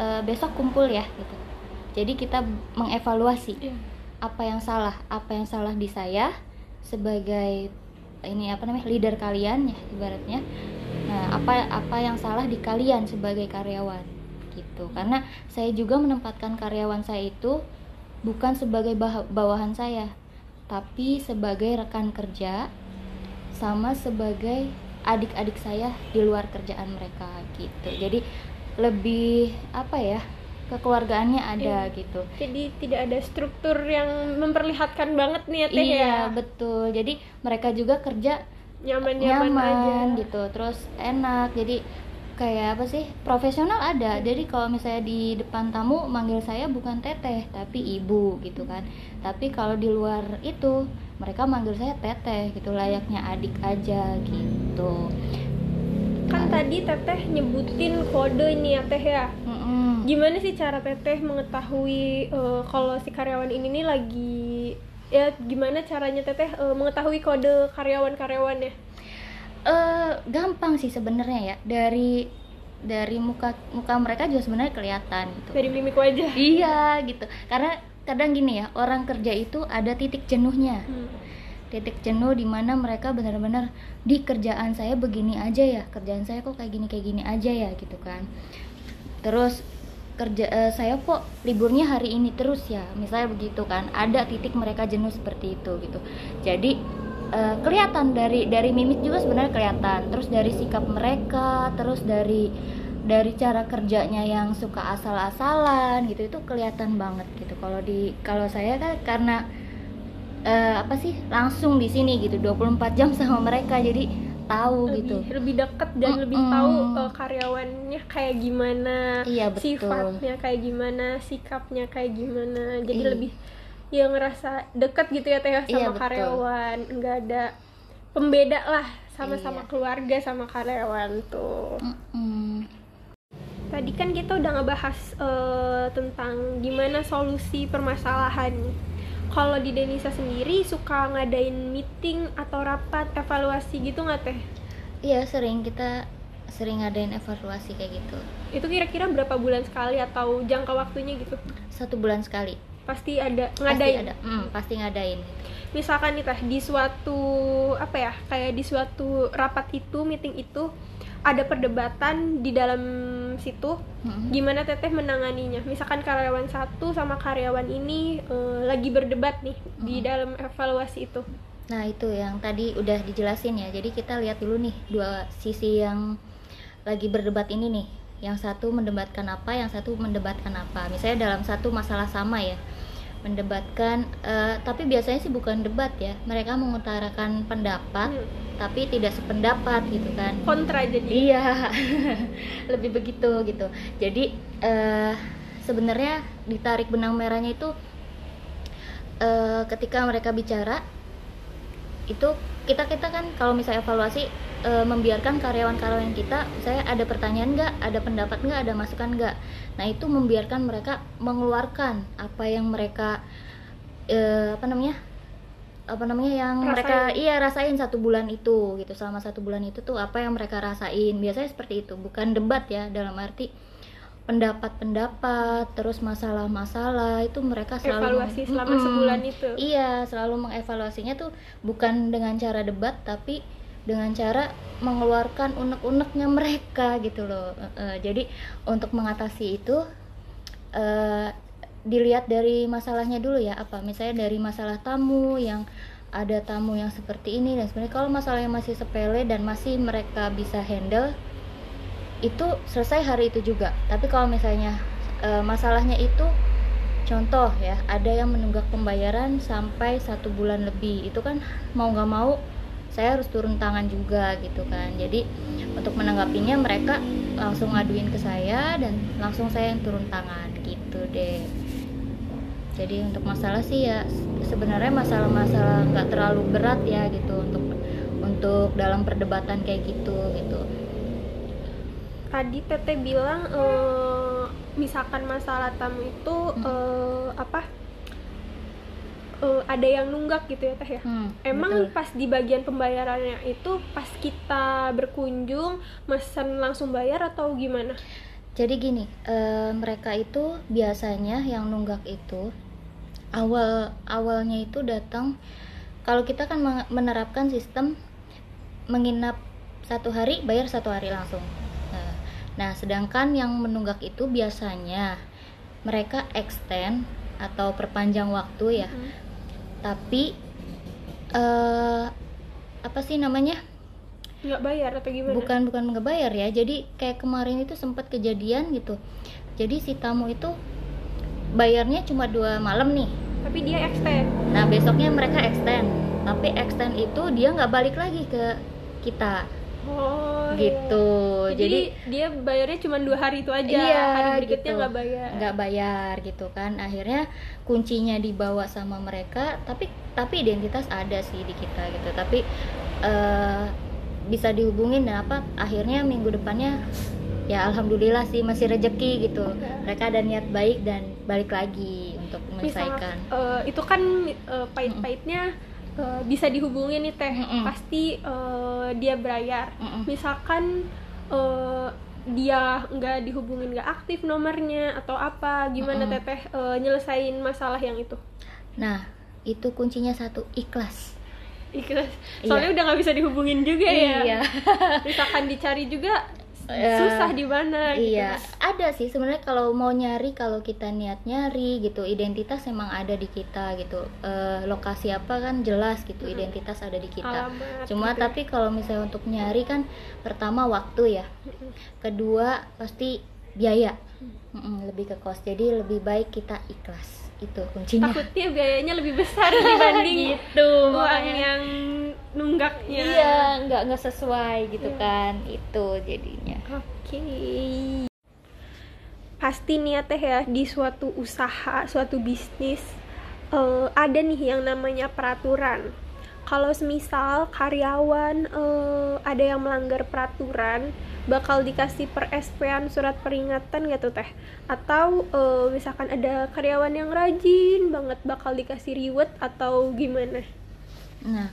eh, besok kumpul ya gitu jadi kita mengevaluasi apa yang salah apa yang salah di saya sebagai ini apa namanya leader kalian ya ibaratnya. Nah apa apa yang salah di kalian sebagai karyawan gitu. Karena saya juga menempatkan karyawan saya itu bukan sebagai bah- bawahan saya tapi sebagai rekan kerja sama sebagai adik-adik saya di luar kerjaan mereka gitu. Jadi lebih apa ya kekeluargaannya ada Iya. gitu. Jadi tidak ada struktur yang memperlihatkan banget nih ya teh iya ya. betul. Jadi mereka juga kerja Nyaman-nyaman aja. gitu. Terus enak. Jadi kayak apa sih? Profesional ada. Jadi kalau misalnya di depan tamu manggil saya bukan teteh tapi ibu gitu kan. Tapi kalau di luar itu mereka manggil saya teteh gitu. Layaknya adik aja gitu. Kan tadi teteh nyebutin kode ini ya teh ya. Mm-mm. Gimana sih cara teteh mengetahui eh, kalau si karyawan ini nih lagi ya gimana caranya teteh eh, mengetahui kode karyawan-karyawannya? eh gampang sih sebenarnya ya dari dari muka muka mereka juga sebenarnya kelihatan gitu Dari mimik wajah. iya gitu karena kadang gini ya orang kerja itu ada titik jenuhnya Hmm. titik jenuh di mana mereka benar-benar di kerjaan saya begini aja ya kerjaan saya kok kayak gini kayak gini aja ya gitu kan terus kerja eh, saya kok liburnya hari ini terus ya. Misalnya begitu kan ada titik mereka jenuh seperti itu gitu. Jadi eh, kelihatan dari dari mimik juga sebenarnya kelihatan. Terus dari sikap mereka terus dari dari cara kerjanya yang suka asal-asalan gitu. Itu kelihatan banget gitu. Kalau di kalau saya kan karena eh, apa sih langsung di sini gitu. 24 jam sama mereka. Jadi tahu gitu lebih, lebih deket dan lebih Mm-mm. tahu eh, karyawannya kayak gimana Iya, betul. sifatnya kayak gimana sikapnya kayak gimana jadi Iya. lebih ya ngerasa deket gitu ya teh sama Iya, betul. karyawan nggak ada pembeda lah sama-sama Iya. keluarga sama karyawan tuh Mm-mm. tadi kan kita udah ngebahas eh, tentang gimana solusi permasalahan kalau di Denisa sendiri suka ngadain meeting atau rapat evaluasi gitu nggak teh? Iya sering. Kita sering ngadain evaluasi kayak gitu. Itu kira-kira berapa bulan sekali atau jangka waktunya gitu? Satu bulan sekali. Pasti ada pasti ngadain? ada. Mm, pasti ngadain. Misalkan nih teh di suatu apa ya kayak di suatu rapat itu meeting itu ada perdebatan di dalam situ Mm-mm. gimana teteh menanganinya misalkan karyawan satu sama karyawan ini eh, lagi berdebat nih di Mm. dalam evaluasi itu Nah itu yang tadi udah dijelasin ya. Jadi kita lihat dulu nih dua sisi yang lagi berdebat ini nih. Yang satu mendebatkan apa, yang satu mendebatkan apa. Misalnya dalam satu masalah sama ya, mendebatkan. eh, tapi biasanya sih bukan debat ya. Mereka mengutarakan pendapat, Hmm, tapi tidak sependapat gitu kan. kontra jadi Iya, lebih begitu gitu. Jadi eh, sebenarnya ditarik benang merahnya itu eh, ketika mereka bicara itu kita kita kan kalau misalnya evaluasi eh, membiarkan karyawan-karyawan kita, saya ada pertanyaan nggak, ada pendapat nggak, ada masukan nggak. Nah itu membiarkan mereka mengeluarkan apa yang mereka eh, apa namanya apa namanya yang Rasain. mereka iya rasain satu bulan itu gitu selama satu bulan itu tuh apa yang mereka rasain biasanya seperti itu bukan debat ya dalam arti pendapat-pendapat terus masalah-masalah itu mereka selalu evaluasi selama Mm-mm. sebulan itu? Iya selalu mengevaluasinya tuh bukan dengan cara debat tapi dengan cara mengeluarkan unek-uneknya mereka gitu loh. Eh, jadi untuk mengatasi itu eh, dilihat dari masalahnya dulu ya. Apa? Misalnya dari masalah tamu yang ada tamu yang seperti ini dan sebenarnya kalau masalahnya masih sepele dan masih mereka bisa handle itu selesai hari itu juga. Tapi kalau misalnya eh, masalahnya itu contoh ya ada yang menunggak pembayaran sampai satu bulan lebih. Itu kan mau nggak mau saya harus turun tangan juga gitu kan. Jadi untuk menanggapinya mereka langsung ngaduin ke saya dan langsung saya yang turun tangan gitu deh. Jadi untuk masalah sih ya sebenarnya masalah-masalah nggak terlalu berat ya gitu untuk untuk dalam perdebatan kayak gitu gitu tadi teteh bilang eh, misalkan masalah tamu itu Hmm. eh, apa eh, ada yang nunggak gitu ya teh ya Hmm, Emang betul. pas di bagian pembayarannya itu pas kita berkunjung mesen langsung bayar atau gimana? Jadi gini, eh, mereka itu biasanya yang nunggak itu awal awalnya itu datang kalau kita kan menerapkan sistem menginap satu hari bayar satu hari langsung. Nah, sedangkan yang menunggak itu biasanya mereka extend atau perpanjang waktu ya. Mm. tapi eh apa sih namanya? Nggak bayar atau gimana? Bukan bukan nggak bayar ya. Jadi kayak kemarin itu sempat kejadian gitu. Jadi si tamu itu bayarnya cuma dua malam nih. Tapi dia extend. Nah besoknya mereka extend. Tapi extend itu dia nggak balik lagi ke kita oh iya. gitu. Jadi, jadi dia bayarnya cuma dua hari itu aja. Iya, hari berikutnya gitu. nggak bayar. Nggak bayar gitu kan. Akhirnya kuncinya dibawa sama mereka. Tapi tapi identitas ada sih di kita gitu. Tapi eh, bisa dihubungin dan apa akhirnya minggu depannya ya alhamdulillah sih masih rejeki gitu. Iya. mereka ada niat baik dan balik lagi untuk Misal, menyelesaikan. eh, itu kan eh, pahit-pahitnya eh, bisa dihubungin nih teh Mm-mm. pasti eh, dia bayar Mm-mm. misalkan eh, dia nggak dihubungin nggak aktif nomornya atau apa gimana Mm-mm. teteh eh, nyelesain masalah yang itu nah itu kuncinya satu ikhlas ikhlas Iya. soalnya udah nggak bisa dihubungin juga ya iya misalkan dicari juga Eh, susah di mana gitu. Iya, ada sih sebenarnya kalau mau nyari kalau kita niat nyari gitu, identitas emang ada di kita gitu. Eh, lokasi apa kan jelas gitu, identitas ada di kita. Alamat Cuma gitu. tapi kalau misalnya untuk nyari kan pertama waktu ya. Kedua pasti biaya. Mm-mm, lebih ke kos. Jadi lebih baik kita ikhlas. Itu kuncinya. takutnya biayanya lebih besar dibanding gitu. uang yang nunggaknya Iya, nggak nggak sesuai gitu Iya. kan. Itu jadinya. Oke. Pasti nih ya teh ya di suatu usaha, suatu bisnis eh, ada nih yang namanya peraturan. Kalau semisal karyawan eh, ada yang melanggar peraturan, bakal dikasih per SP-an surat peringatan gitu teh. Atau eh, misalkan ada karyawan yang rajin banget bakal dikasih reward atau gimana? Nah,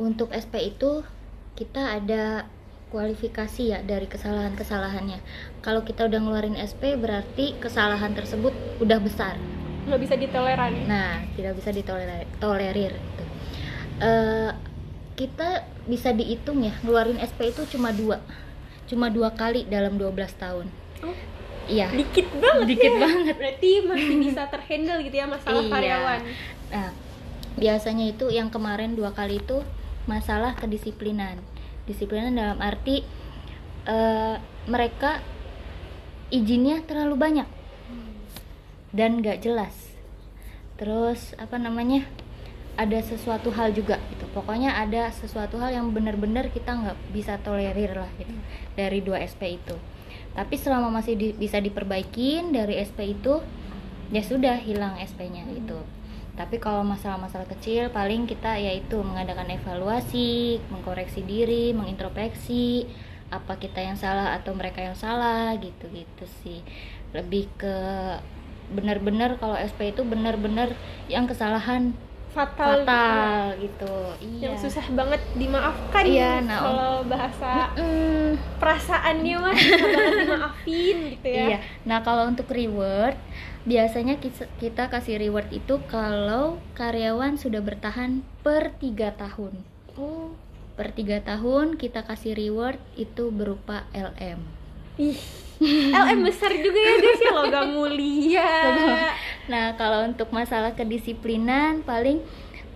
untuk SP itu kita ada kualifikasi ya dari kesalahan-kesalahannya. Kalau kita udah ngeluarin SP berarti kesalahan tersebut udah besar. Nggak bisa ditoleran. Nah, tidak bisa ditolerir tolerir gitu. Eh, kita bisa dihitung ya, ngeluarin SP itu cuma dua. Cuma dua kali dalam 12 tahun. Oh, Iya. dikit banget Dikit ya. banget. berarti masih bisa terhandle gitu ya masalah Iya. karyawan Nah, biasanya itu yang kemarin dua kali itu masalah kedisiplinan. Disiplinan dalam arti eh, mereka izinnya terlalu banyak dan nggak jelas. Terus apa namanya? Ada sesuatu hal juga gitu. Pokoknya ada sesuatu hal yang benar-benar kita nggak bisa tolerir lah gitu dari dua SP itu. Tapi selama masih di- bisa diperbaikin dari SP itu, ya sudah hilang SP-nya gitu. Tapi kalau masalah-masalah kecil paling kita yaitu mengadakan evaluasi, mengkoreksi diri, mengintrospeksi apa kita yang salah atau mereka yang salah gitu-gitu sih. Lebih ke benar-benar kalau SP itu benar-benar yang kesalahan fatal, fatal gitu. Iya. yang susah banget dimaafkan Iya, nah, kalau bahasa Mm, perasaannya mah susah banget dimaafin gitu ya Iya. Nah, kalau untuk reward, biasanya kita, kita kasih reward itu kalau karyawan sudah bertahan per tiga tahun. oh Per tiga tahun kita kasih reward itu berupa LM. Ih. LM besar juga ya guys ya logam mulia. Nah, kalau untuk masalah kedisiplinan, paling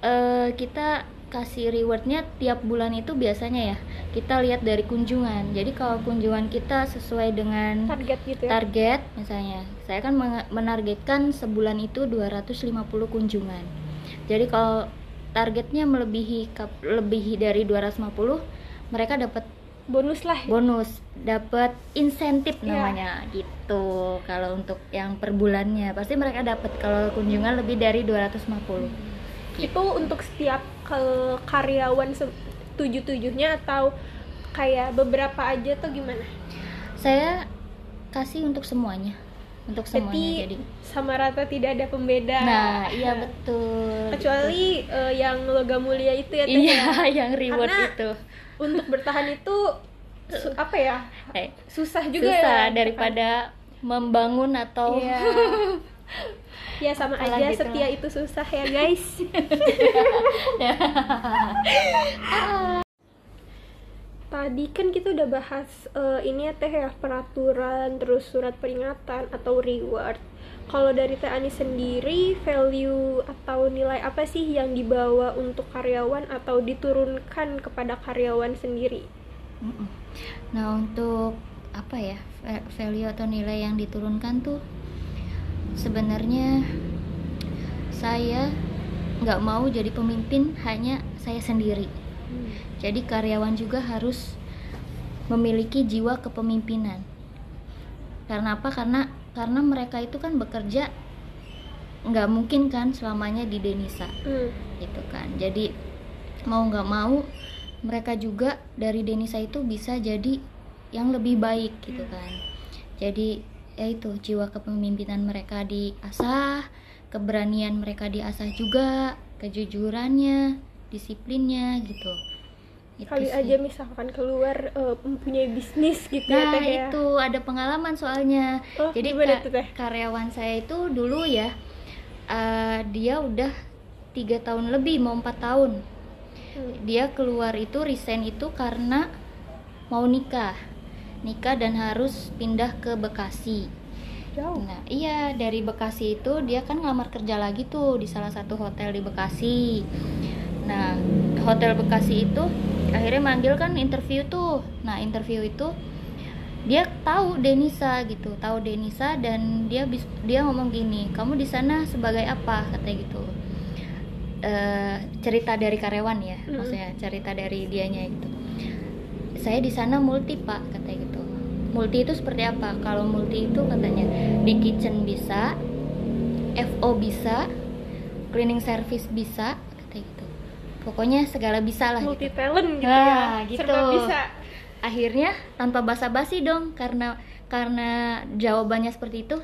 eh, kita kasih rewardnya tiap bulan itu biasanya ya. Kita lihat dari kunjungan. Jadi kalau kunjungan kita sesuai dengan target gitu ya? target misalnya. Saya kan menargetkan sebulan itu 250 kunjungan. Jadi kalau targetnya melebihi lebih dari 250 mereka dapat bonus lah. Bonus. Dapat insentif Iya. namanya. Gitu. Kalau untuk yang per bulannya. Pasti mereka dapat kalau kunjungan lebih dari 250 itu untuk setiap ke karyawan tujuh tujuhnya atau kayak beberapa aja atau gimana? Saya kasih untuk semuanya. Untuk semuanya Berarti jadi. sama rata tidak ada pembeda. Nah iya betul. Kecuali eh, yang logam mulia itu ya iya ya. yang reward Karena itu untuk bertahan itu su- apa ya eh, susah juga susah ya daripada membangun atau Iya. ya sama Apalah aja gitu setia lah. itu susah ya guys tadi kan kita udah bahas uh, ini ya teh ya peraturan terus surat peringatan atau reward kalau dari Teh Ani sendiri value atau nilai apa sih yang dibawa untuk karyawan atau diturunkan kepada karyawan sendiri? Nah untuk apa ya value atau nilai yang diturunkan tuh sebenarnya saya nggak mau jadi pemimpin hanya saya sendiri. Hmm. jadi karyawan juga harus memiliki jiwa kepemimpinan. Karena apa? Karena karena mereka itu kan bekerja nggak mungkin kan selamanya di Denisa hmm. gitu kan jadi mau nggak mau mereka juga dari Denisa itu bisa jadi yang lebih baik gitu hmm. kan jadi ya itu jiwa kepemimpinan mereka diasah keberanian mereka diasah juga kejujurannya disiplinnya gitu itu kali sih. aja misalkan keluar uh, mempunyai bisnis gitu ya, nah, ya teh itu ada pengalaman soalnya oh, jadi ka teh? karyawan saya itu dulu ya uh, dia udah tiga tahun lebih mau empat tahun hmm. dia keluar itu resign itu karena mau nikah nikah dan harus pindah ke Bekasi Jauh. Nah, iya dari Bekasi itu dia kan ngelamar kerja lagi tuh di salah satu hotel di Bekasi. Nah, hotel Bekasi itu akhirnya manggil kan interview tuh. Nah, interview itu dia tahu Denisa gitu, tahu Denisa dan dia dia ngomong gini, "Kamu di sana sebagai apa?" katanya gitu. E, cerita dari karyawan ya, mm. maksudnya cerita dari dianya gitu. Saya di sana multi, Pak, katanya gitu multi itu seperti apa kalau multi itu katanya di kitchen bisa FO bisa cleaning service bisa pokoknya segala bisa lah multi gitu. talent gitu nah, ya. gitu. Bisa. Akhirnya tanpa basa-basi dong karena karena jawabannya seperti itu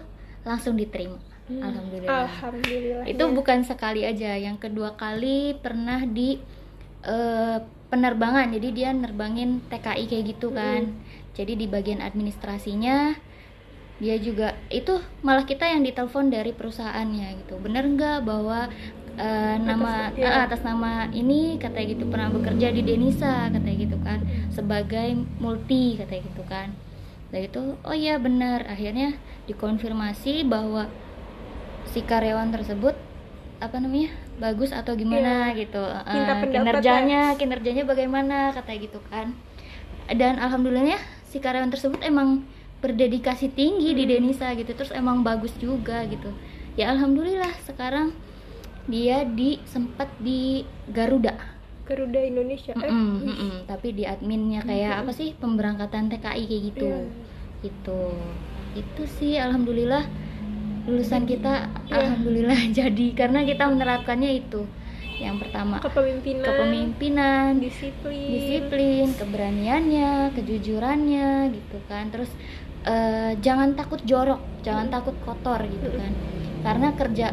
langsung diterima. Hmm. alhamdulillah. Alhamdulillah itu ya. bukan sekali aja. Yang kedua kali pernah di uh, penerbangan. Jadi dia nerbangin TKI kayak gitu kan. Hmm jadi di bagian administrasinya dia juga itu malah kita yang ditelepon dari perusahaannya gitu. Bener nggak bahwa uh, nama atas, ya. uh, atas nama ini katanya gitu pernah bekerja di Denisa katanya gitu kan. Sebagai multi katanya gitu kan. Dari itu oh iya benar. Akhirnya dikonfirmasi bahwa si karyawan tersebut apa namanya bagus atau gimana ya, gitu. Uh, kinerjanya kinerjanya bagaimana katanya gitu kan. Dan alhamdulillahnya si karyawan tersebut emang berdedikasi tinggi di hmm. Denisa gitu terus emang bagus juga gitu. Ya alhamdulillah sekarang dia di sempat di Garuda Garuda Indonesia mm -mm, mm -mm. tapi di adminnya kayak mm -hmm. apa sih pemberangkatan TKI kayak gitu yeah. gitu itu sih alhamdulillah lulusan kita yeah. alhamdulillah jadi karena kita menerapkannya itu yang pertama kepemimpinan kepemimpinan disiplin disiplin keberaniannya kejujurannya gitu kan terus uh, jangan takut jorok jangan hmm. takut kotor gitu kan karena kerja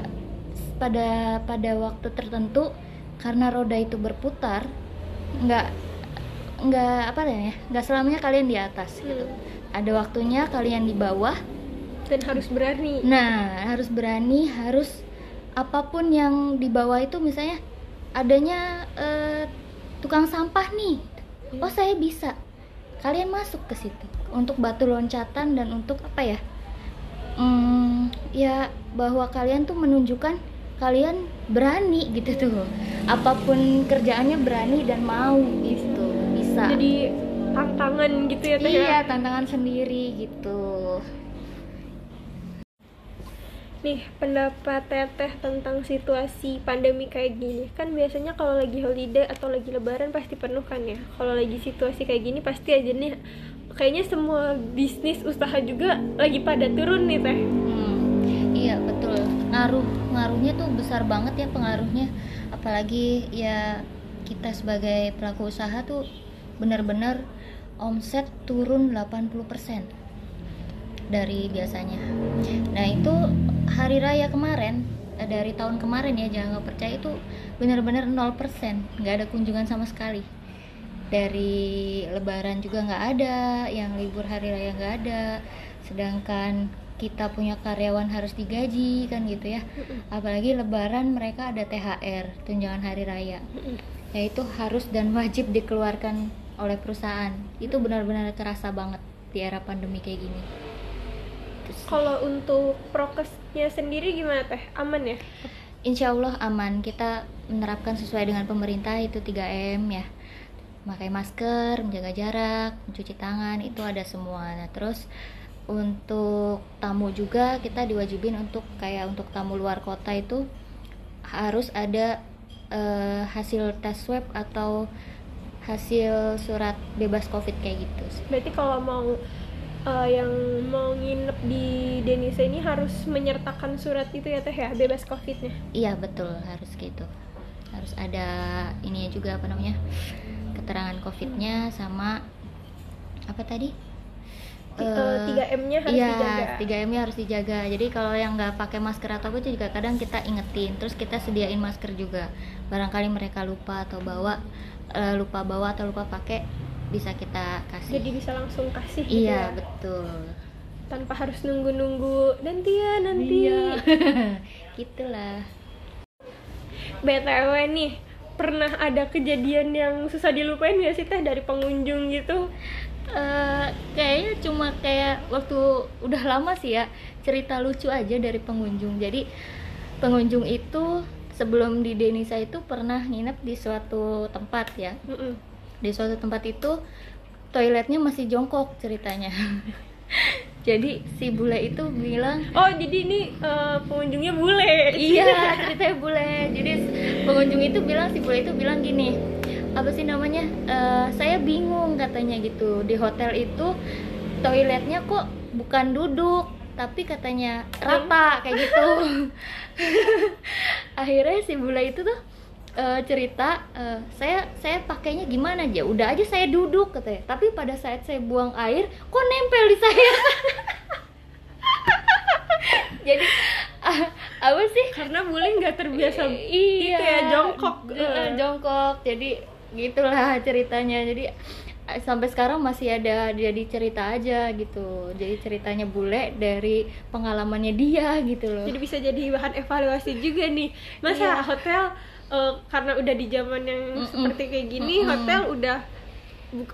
pada pada waktu tertentu karena roda itu berputar nggak nggak apa ya nggak selamanya kalian di atas gitu. Hmm. ada waktunya kalian di bawah. Dan harus berani. Nah harus berani harus apa pun yang di bawah itu misalnya adanya uh, tukang sampah nih. Hmm. oh saya bisa. Kalian masuk ke situ untuk batu loncatan dan untuk apa ya? Hmm, ya bahwa kalian tuh menunjukkan kalian berani gitu tuh. Apa pun kerjaannya berani dan mau gitu bisa. Jadi tantangan gitu ya teh ya? iya tantangan sendiri gitu. Nih pendapat teteh tentang situasi pandemi kayak gini. Kan biasanya kalau lagi holiday atau lagi lebaran pasti penuh kan ya? Kalau lagi situasi kayak gini pasti aja nih kayaknya semua bisnis usaha juga lagi pada turun nih teh. Hmm, iya betul. Ngaruh ngaruhnya tuh besar banget ya pengaruhnya. Apalagi ya kita sebagai pelaku usaha tuh benar-benar omset turun 80% dari biasanya. Nah itu hari raya kemarin eh, dari tahun kemarin ya jangan nggak percaya itu benar-benar 0% nggak ada kunjungan sama sekali. Dari lebaran juga nggak ada yang libur hari raya nggak ada. Sedangkan kita punya karyawan harus digaji kan gitu ya. Apalagi lebaran mereka ada THR tunjangan hari raya. Yaitu harus dan wajib dikeluarkan oleh perusahaan. Itu benar-benar terasa banget di era pandemi kayak gini. Kalau untuk prokesnya sendiri gimana teh? Aman ya? Insya Allah aman. Kita menerapkan sesuai dengan pemerintah itu 3M ya. Pakai masker, menjaga jarak, mencuci tangan itu ada semua. Nah, terus untuk tamu juga kita diwajibin untuk kayak untuk tamu luar kota itu harus ada eh, hasil tes swab atau hasil surat bebas covid kayak gitu. Berarti kalau mau eh, yang mau nginep di Denisa ini harus menyertakan surat itu ya teh ya bebas covidnya. Iya betul harus gitu. Harus ada ini juga apa namanya keterangan covidnya sama apa tadi? Eh, 3M-nya harus iya, dijaga. 3M-nya harus dijaga. Jadi kalau yang nggak pakai masker atau apa itu juga kadang kita ingetin. Terus kita sediain masker juga. Barangkali mereka lupa atau bawa eh, lupa bawa atau lupa pakai bisa kita kasih. Jadi bisa langsung kasih gitu iya ya. betul. Tanpa harus nunggu-nunggu nanti ya nanti. Iya. Gitulah. BTW nih, pernah ada kejadian yang susah dilupain gak sih teh dari pengunjung gitu? Eh, kayaknya cuma kayak waktu udah lama sih ya cerita lucu aja dari pengunjung. Jadi pengunjung itu sebelum di Denisa itu pernah nginep di suatu tempat ya. Mm-mm. Di suatu tempat itu toiletnya masih jongkok ceritanya. Jadi si bule itu bilang Oh jadi ini eh, pengunjungnya bule. iya ceritanya bule jadi pengunjung itu bilang si bule itu bilang gini apa sih namanya "Eh, saya bingung katanya gitu. Di hotel itu toiletnya kok bukan duduk tapi katanya rata kayak gitu. Akhirnya si bule itu tuh eh, cerita eh, saya saya pakainya gimana aja? Udah aja saya duduk katanya. Tapi pada saat saya buang air kok nempel di saya? Jadi ah, apa sih? Karena bule nggak terbiasa iya. gitu ya jongkok. Eh, jongkok. Jadi gitulah ceritanya jadi eh, sampai sekarang masih ada jadi cerita aja gitu jadi ceritanya bule dari pengalamannya dia gitu loh Jadi bisa jadi bahan evaluasi juga nih. Masa Iya. hotel eh, karena udah di zaman yang Mm-mm. seperti kayak gini, Mm-mm. hotel udah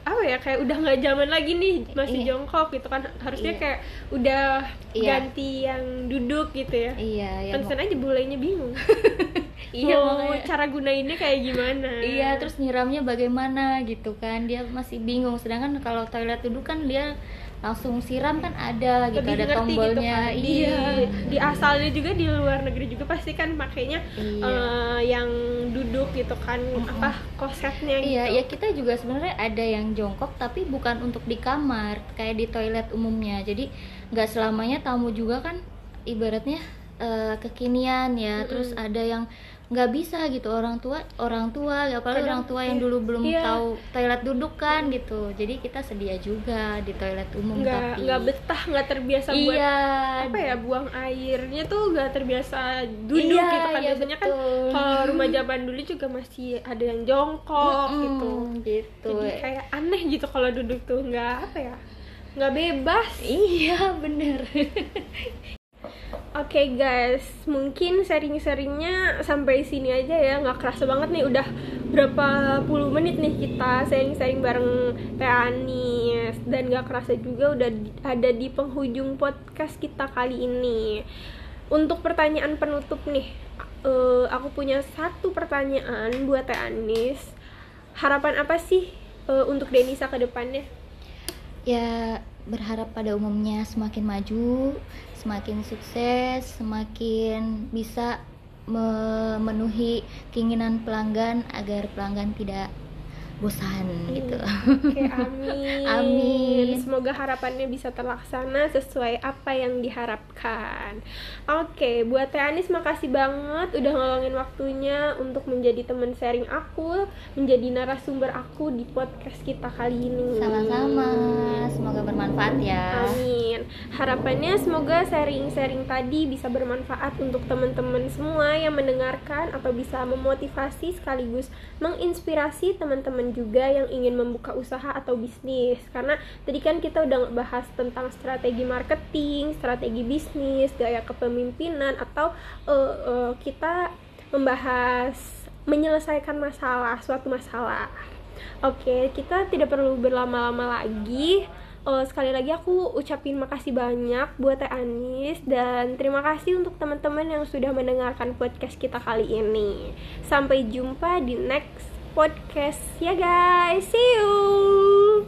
apa ya kayak udah nggak zaman lagi nih masih Iya. jongkok gitu kan harusnya Iya. kayak udah Iya. ganti yang duduk gitu ya. iya ya Pantesan aja bulenya bingung. iya Mau makanya cara gunainnya kayak gimana? iya terus nyiramnya bagaimana gitu kan dia masih bingung sedangkan kalau toilet duduk kan dia langsung siram kan ada gitu lebih ada ngerti tombolnya gitu kan. di, iya di asalnya juga di luar negeri juga pasti kan pakainya Iya. eh, yang duduk gitu kan apa kosetnya gitu. Iya, ya kita juga sebenarnya ada yang jongkok tapi bukan untuk di kamar, kayak di toilet umumnya. Jadi nggak selamanya tamu juga kan ibaratnya eh, kekinian ya. Terus ada yang nggak bisa gitu. Orang tua orang tua apalagi Kadang- orang tua yang dulu belum iya. tahu toilet duduk kan gitu. Jadi kita sedia juga di toilet umum nggak tapi nggak betah nggak terbiasa buat iya. apa ya buang airnya tuh nggak terbiasa duduk Iya, gitu kan. iya, biasanya kan betul. kalau rumah zaman dulu juga masih ada yang jongkok gitu. Mm-mm, gitu. Jadi kayak aneh gitu kalau duduk tuh nggak apa ya nggak bebas. Iya bener Oke guys, mungkin sharing-sharingnya sampai sini aja ya. Nggak kerasa banget nih, udah berapa puluh menit nih kita sharing-sharing bareng Teh Anis. Dan nggak kerasa juga udah ada di penghujung podcast kita kali ini. Untuk pertanyaan penutup nih eh, Aku punya satu pertanyaan buat Teh Anis. Harapan apa sih eh, untuk Denisa ke depannya? ya berharap pada umumnya semakin maju, semakin sukses, semakin bisa memenuhi keinginan pelanggan agar pelanggan tidak bosan gitu. Oke, amin. Amin. Semoga harapannya bisa terlaksana sesuai apa yang diharapkan. Oke, buat Teh Anis makasih banget udah ngeluangin waktunya untuk menjadi teman sharing aku, menjadi narasumber aku di podcast kita kali ini. Sama-sama, semoga bermanfaat ya. Amin. Harapannya semoga sharing-sharing tadi bisa bermanfaat untuk teman-teman semua yang mendengarkan atau bisa memotivasi sekaligus menginspirasi teman-teman juga yang ingin membuka usaha atau bisnis. Karena tadi kan kita udah bahas tentang strategi marketing, strategi bisnis, gaya kepemimpinan atau eh, eh, kita membahas menyelesaikan masalah, suatu masalah. Oke, kita tidak perlu berlama-lama lagi. Uh, sekali lagi aku ucapin makasih banyak buat Teh Anis dan terima kasih untuk teman-teman yang sudah mendengarkan podcast kita kali ini. Sampai jumpa di next podcast ya guys. See you.